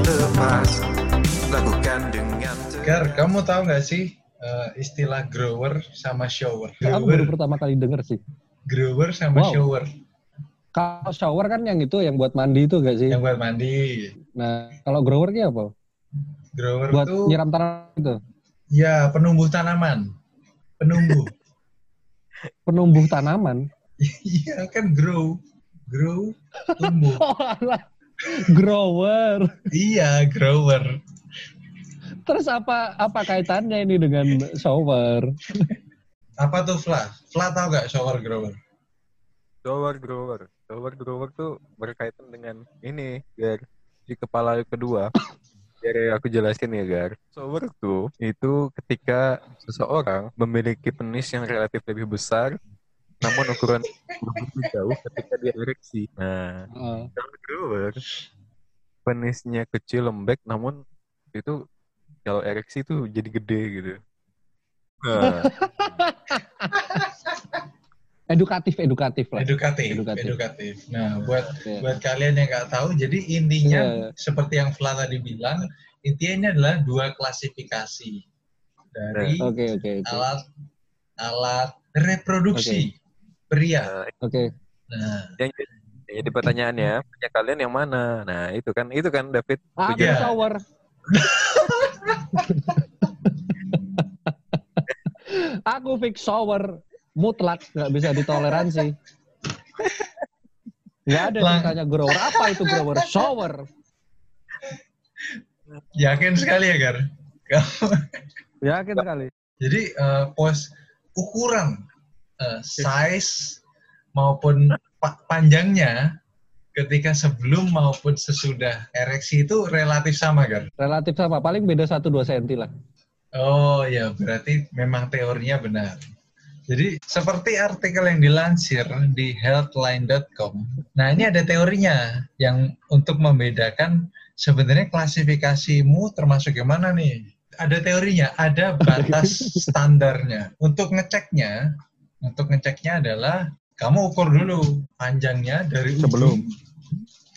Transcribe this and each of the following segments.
terlepas Lakukan dengan Gar, kamu tahu nggak sih eh, istilah grower sama shower? Aku baru Grower, pertama kali denger sih. grower sama Wow. shower Kalau shower kan yang itu, yang buat mandi itu gak sih? yang buat mandi. Nah, kalau grower ki apa? Grower Buat tuh nyiram tanah itu. ya penumbuh tanaman, penumbuh. Penumbuh tanaman. Iya kan grow, grow, tumbuh. Oh, alah. Grower. iya grower. Terus apa apa kaitannya ini dengan shower? Apa tuh Fla? Fla tahu nggak shower grower? Shower grower. Shower grower tuh berkaitan dengan ini, Gar. Di kepala kedua. Biar aku jelasin ya, Gar. Shower tuh itu ketika seseorang memiliki penis yang relatif lebih besar, namun ukuran lebih jauh ketika dia ereksi. Nah, Heeh. shower grower penisnya kecil lembek, namun itu kalau ereksi tuh jadi gede gitu. Nah, edukatif, edukatif lah. Edukatif, Edukatif. edukatif. Nah, buat Iya. buat kalian yang nggak tahu, jadi intinya Iya. seperti yang Fla tadi bilang, intinya ini adalah dua klasifikasi dari Oke, oke, oke. alat alat reproduksi pria. Nah, Oke. Nah, yang yang jadi pertanyaannya, punya kalian yang mana? Nah, itu kan, itu kan David. Aku Tujuan. Iya. shower. Aku fix shower. Mutlak, nggak bisa ditoleransi. Nggak ada Lang- ditanya grower. Apa itu grower? Shower. yakin sekali ya, Gar? Yakin sekali. Jadi eh, pos ukuran eh, size maupun pa- panjangnya ketika sebelum maupun sesudah ereksi itu relatif sama, Gar? Relatif sama. Paling beda 1-2 cm lah. Oh ya, berarti memang teorinya benar. Jadi seperti artikel yang dilansir di healthline.com. Nah ini ada teorinya yang untuk membedakan sebenarnya klasifikasimu termasuk yang mana nih? Ada teorinya, ada batas standarnya. Untuk ngeceknya, untuk ngeceknya adalah kamu ukur dulu panjangnya dari Sebelum. ujung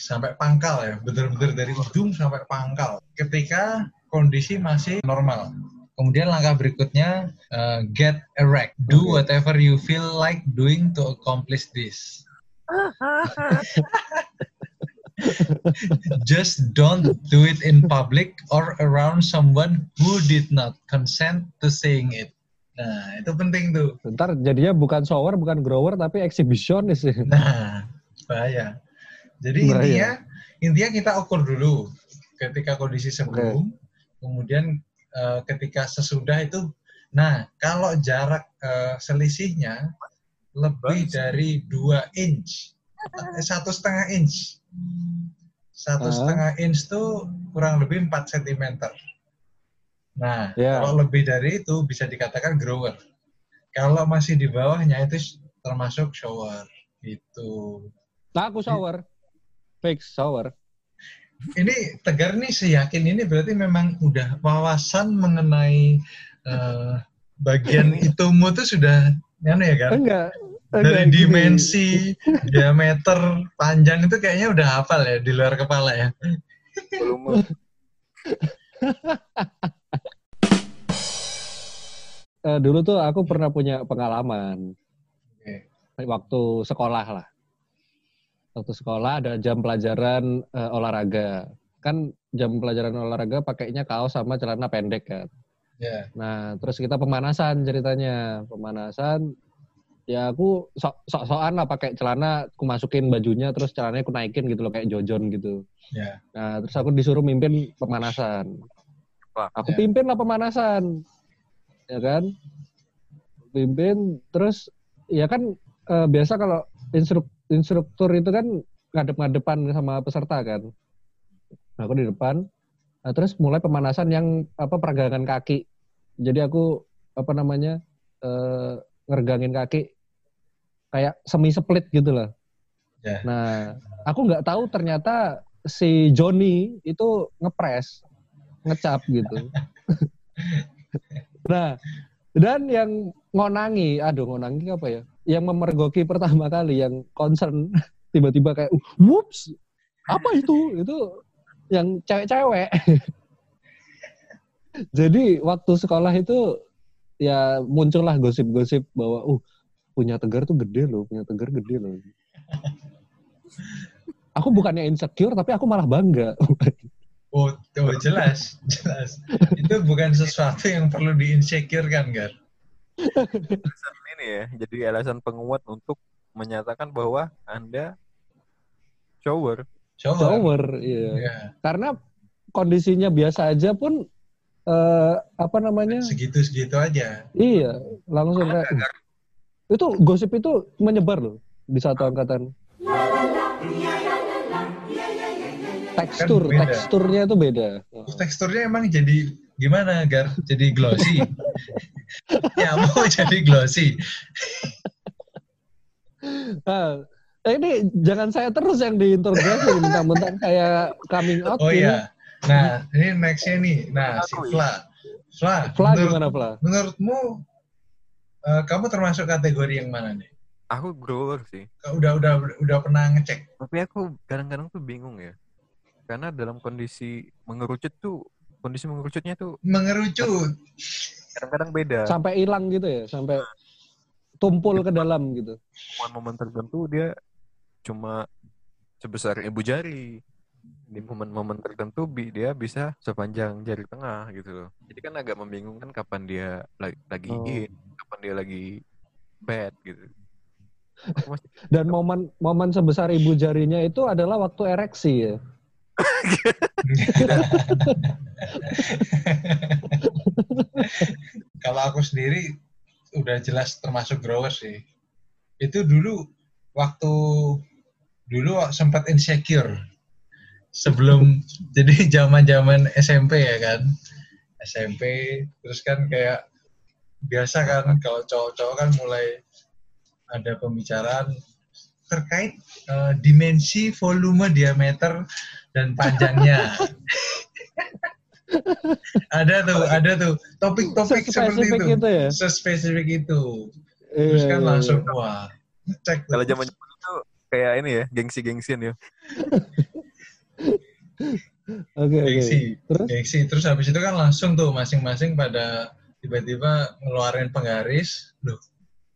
sampai pangkal ya, benar-benar dari ujung sampai pangkal. Ketika kondisi masih normal. Kemudian langkah berikutnya uh, get erect, do whatever you feel like doing to accomplish this. Just don't do it in public or around someone who did not consent to saying it. Nah, itu penting tuh. Ntar jadinya bukan shower, bukan grower, tapi eksibisionis. sih. Nah, bahaya. Jadi Bahaya. intinya intinya kita ukur dulu ketika kondisi sebelum, kemudian eh, ketika sesudah itu. Nah, kalau jarak eh, selisihnya lebih dari 2 inch, eh, satu setengah inch, satu Ah. setengah inch tuh kurang lebih 4 cm. Nah, Ya. kalau lebih dari itu bisa dikatakan grower. Kalau masih di bawahnya itu termasuk shower gitu. Nah, aku shower. Fix shower. Ini Tegar nih seyakin ini berarti memang udah wawasan mengenai eh, bagian itumu tuh sudah anu ya kan? Enggak. Dari enggak, gini. dimensi, diameter, panjang itu kayaknya udah hafal ya di luar kepala ya. Volume. Eh, dulu tuh aku pernah punya pengalaman Oke. waktu sekolah lah. Waktu sekolah ada jam pelajaran eh, olahraga. Kan jam pelajaran olahraga pakainya kaos sama celana pendek kan. Ya. Nah, terus kita pemanasan ceritanya. Pemanasan ya aku sok sok sokan lah pakai celana, aku masukin bajunya terus celananya aku naikin gitu loh kayak jojon gitu. Ya. Nah, terus aku disuruh mimpin pemanasan. Wah, Aku Ya. pimpin lah pemanasan. Ya kan? Pimpin terus ya kan eh, biasa kalau instruk, instruktur itu kan ngadep-ngadepan sama peserta kan. Nah, aku di depan. Nah, terus mulai pemanasan yang apa pergelangan kaki. Jadi aku apa namanya? eh ngergangin kaki kayak semi split gitu lah. Ya. Nah, aku nggak tahu ternyata si Joni itu ngepres, ngecap gitu. nah, dan yang ngonangi, aduh ngonangi apa ya? Yang memergoki pertama kali, yang concern tiba-tiba kayak, uh, whoops, apa itu? Itu yang cewek-cewek. Jadi waktu sekolah itu ya muncullah gosip-gosip bahwa uh punya tegar tuh gede loh, punya tegar gede loh. Aku bukannya insecure tapi aku malah bangga. Oh, oh jelas, jelas. Itu bukan sesuatu yang perlu di-insecure-kan, Gar? alasan ini ya, jadi alasan penguat untuk menyatakan bahwa Anda shower. Shower. Shower, iya. Ya, Karena kondisinya biasa aja pun eh, apa namanya? segitu-segitu aja. Iya, langsung kayak uh, itu gosip itu menyebar loh di satu angkatan. Tekstur, Kan beda. teksturnya itu beda. Teksturnya emang jadi gimana, Gar? Jadi glossy. ya, mau jadi glossy. Nah, ini jangan saya terus yang diinterogasi, mentang-mentang kayak coming out. Oh ini. iya. Nah, ini nextnya nih. Nah, si Fla. Fla, Fla menurut- gimana Fla? menurutmu eh, kamu termasuk kategori yang mana nih? Aku grower sih. Udah udah udah pernah ngecek? Tapi aku kadang-kadang tuh bingung ya. Karena dalam kondisi mengerucut tuh, kondisi mengerucutnya tuh Mengerucut. kadang-kadang beda. Sampai hilang gitu ya, sampai tumpul ke dalam gitu. momen-momen tertentu dia cuma sebesar ibu jari di momen-momen tertentu bi- dia bisa sepanjang jari tengah gitu loh jadi kan agak membingungkan kapan dia lagi, lagi Oh. in kapan dia lagi bad gitu masih Dan momen momen sebesar ibu jarinya itu adalah waktu ereksi ya. Kalau aku sendiri udah jelas termasuk grower sih. Itu dulu waktu dulu sempat insecure sebelum jadi zaman-zaman SMP ya kan. SMP terus kan kayak biasa kan kalau cowok-cowok kan mulai ada pembicaraan terkait eh, dimensi, volume, diameter dan panjangnya. ada tuh, ada tuh topik-topik seperti Spesifik itu. itu ya. Sespesifik itu. Iya, Terus kan iya, langsung wah, cek kalau zaman itu kayak ini ya gengsi-gengsian ya Oke, oke. gengsi, Terus? gengsi. Terus habis itu kan langsung tuh masing-masing pada tiba-tiba ngeluarin penggaris. Loh,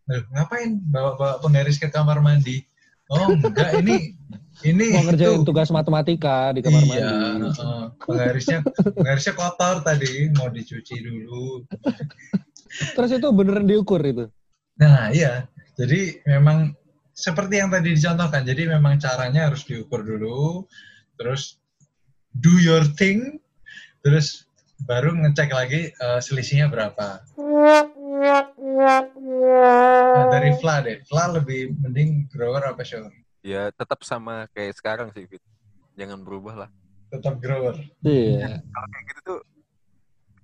loh ngapain bawa-bawa penggaris ke kamar mandi? Oh enggak, ini ini Mau ngerjain itu. tugas matematika di kamar iya, mandi. heeh. penggarisnya penggarisnya kotor tadi, mau dicuci dulu. Terus itu beneran diukur itu. Nah, iya. Jadi memang seperti yang tadi dicontohkan. Jadi memang caranya harus diukur dulu, terus do your thing, terus baru ngecek lagi eh, selisihnya berapa. Nah, dari Fla deh. Fla lebih mending grower apa shower? ya tetap sama kayak sekarang sih Fit. jangan berubah lah Tetap grower. Iya. kalau kayak gitu tuh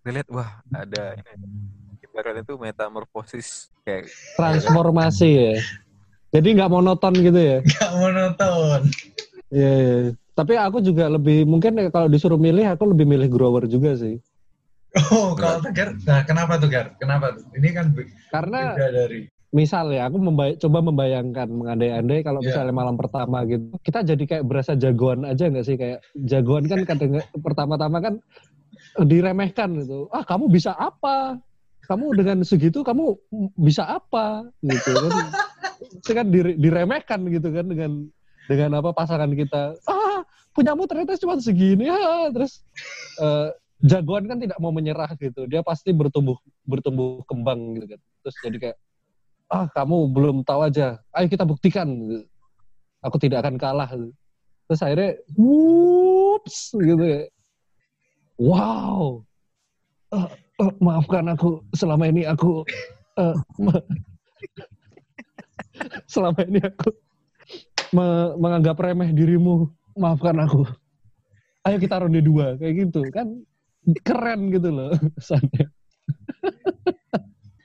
lihat wah ada ini ibaratnya tuh metamorfosis kayak Transformasi ya. Jadi nggak monoton gitu ya. Gak monoton. Iya, iya. Tapi aku juga lebih mungkin kalau disuruh milih aku lebih milih grower juga sih. Oh, kalau Tegar, nah kenapa tuh Gar? Kenapa tuh? Ini kan Karena beda dari. misal ya aku membay- coba membayangkan mengandai-andai kalau Iya. misalnya malam pertama gitu kita jadi kayak berasa jagoan aja nggak sih kayak jagoan kan kadang pertama-tama kan diremehkan gitu ah kamu bisa apa kamu dengan segitu kamu bisa apa gitu kan itu kan dire- diremehkan gitu kan dengan dengan apa pasangan kita ah punyamu ternyata cuma segini ah terus eh, jagoan kan tidak mau menyerah gitu. Dia pasti bertumbuh bertumbuh kembang gitu kan. Terus jadi kayak ah kamu belum tahu aja. Ayo kita buktikan. Aku tidak akan kalah. Terus akhirnya whoops gitu ya. Wow. Eh, eh, maafkan aku. Selama ini aku me- selama ini aku me- menganggap remeh dirimu maafkan aku ayo kita ronde dua kayak gitu kan keren gitu loh kesannya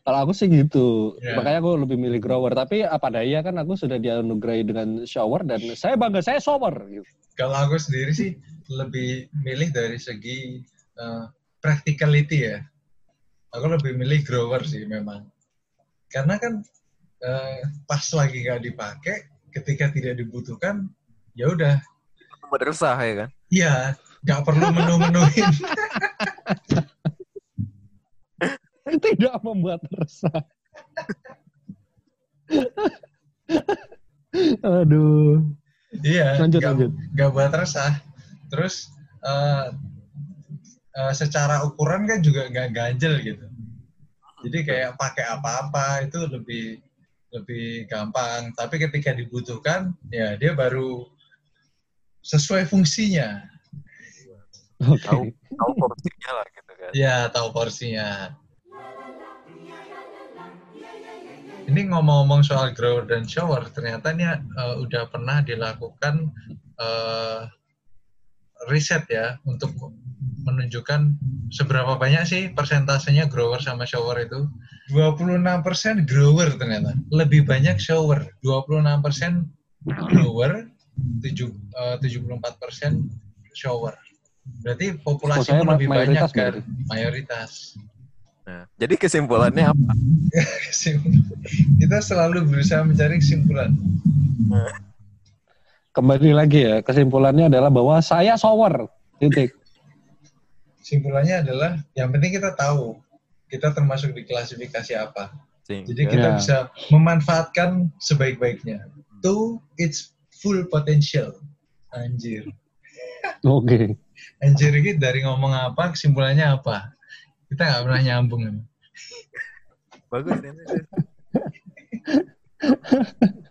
kalau aku sih gitu Ya. makanya aku lebih milih grower tapi apa daya kan aku sudah dianugerahi dengan shower dan saya bangga saya shower gitu Kalau aku sendiri sih lebih milih dari segi eh, practicality ya. Aku lebih milih grower sih memang. Karena kan eh, pas lagi nggak dipakai, ketika tidak dibutuhkan, ya udah. Buat resah ya kan Iya, nggak perlu menu-menuin. Tidak membuat resah. Aduh. iya, Lanjut, nggak- lanjut. nggak buat resah. Terus eh, eh, secara ukuran kan juga nggak ganjel gitu. Jadi kayak pakai apa-apa itu lebih lebih gampang. Tapi ketika dibutuhkan, ya dia baru sesuai fungsinya. Oke. Tahu tahu porsinya lah gitu kan. Ya, tahu porsinya. Ini ngomong-ngomong soal grower dan shower, ternyata ini eh, udah pernah dilakukan eh, riset ya untuk menunjukkan seberapa banyak sih persentasenya grower sama shower itu. 26% grower ternyata. Lebih banyak shower. 26% grower, tujuh- eh, 74% shower. Berarti populasi pun lebih banyak kan? berarti. Mayoritas. Nah, jadi kesimpulannya apa? Kita selalu berusaha mencari kesimpulan. Kembali lagi ya, kesimpulannya adalah bahwa saya shower. Titik. Kesimpulannya adalah yang penting kita tahu kita termasuk di klasifikasi apa. Sehingga Jadi kita Ya. bisa memanfaatkan sebaik-baiknya. To its full potential. Anjir. Oke. Anjir ini dari ngomong apa, kesimpulannya apa? Kita nggak pernah nyambung. bagus ini.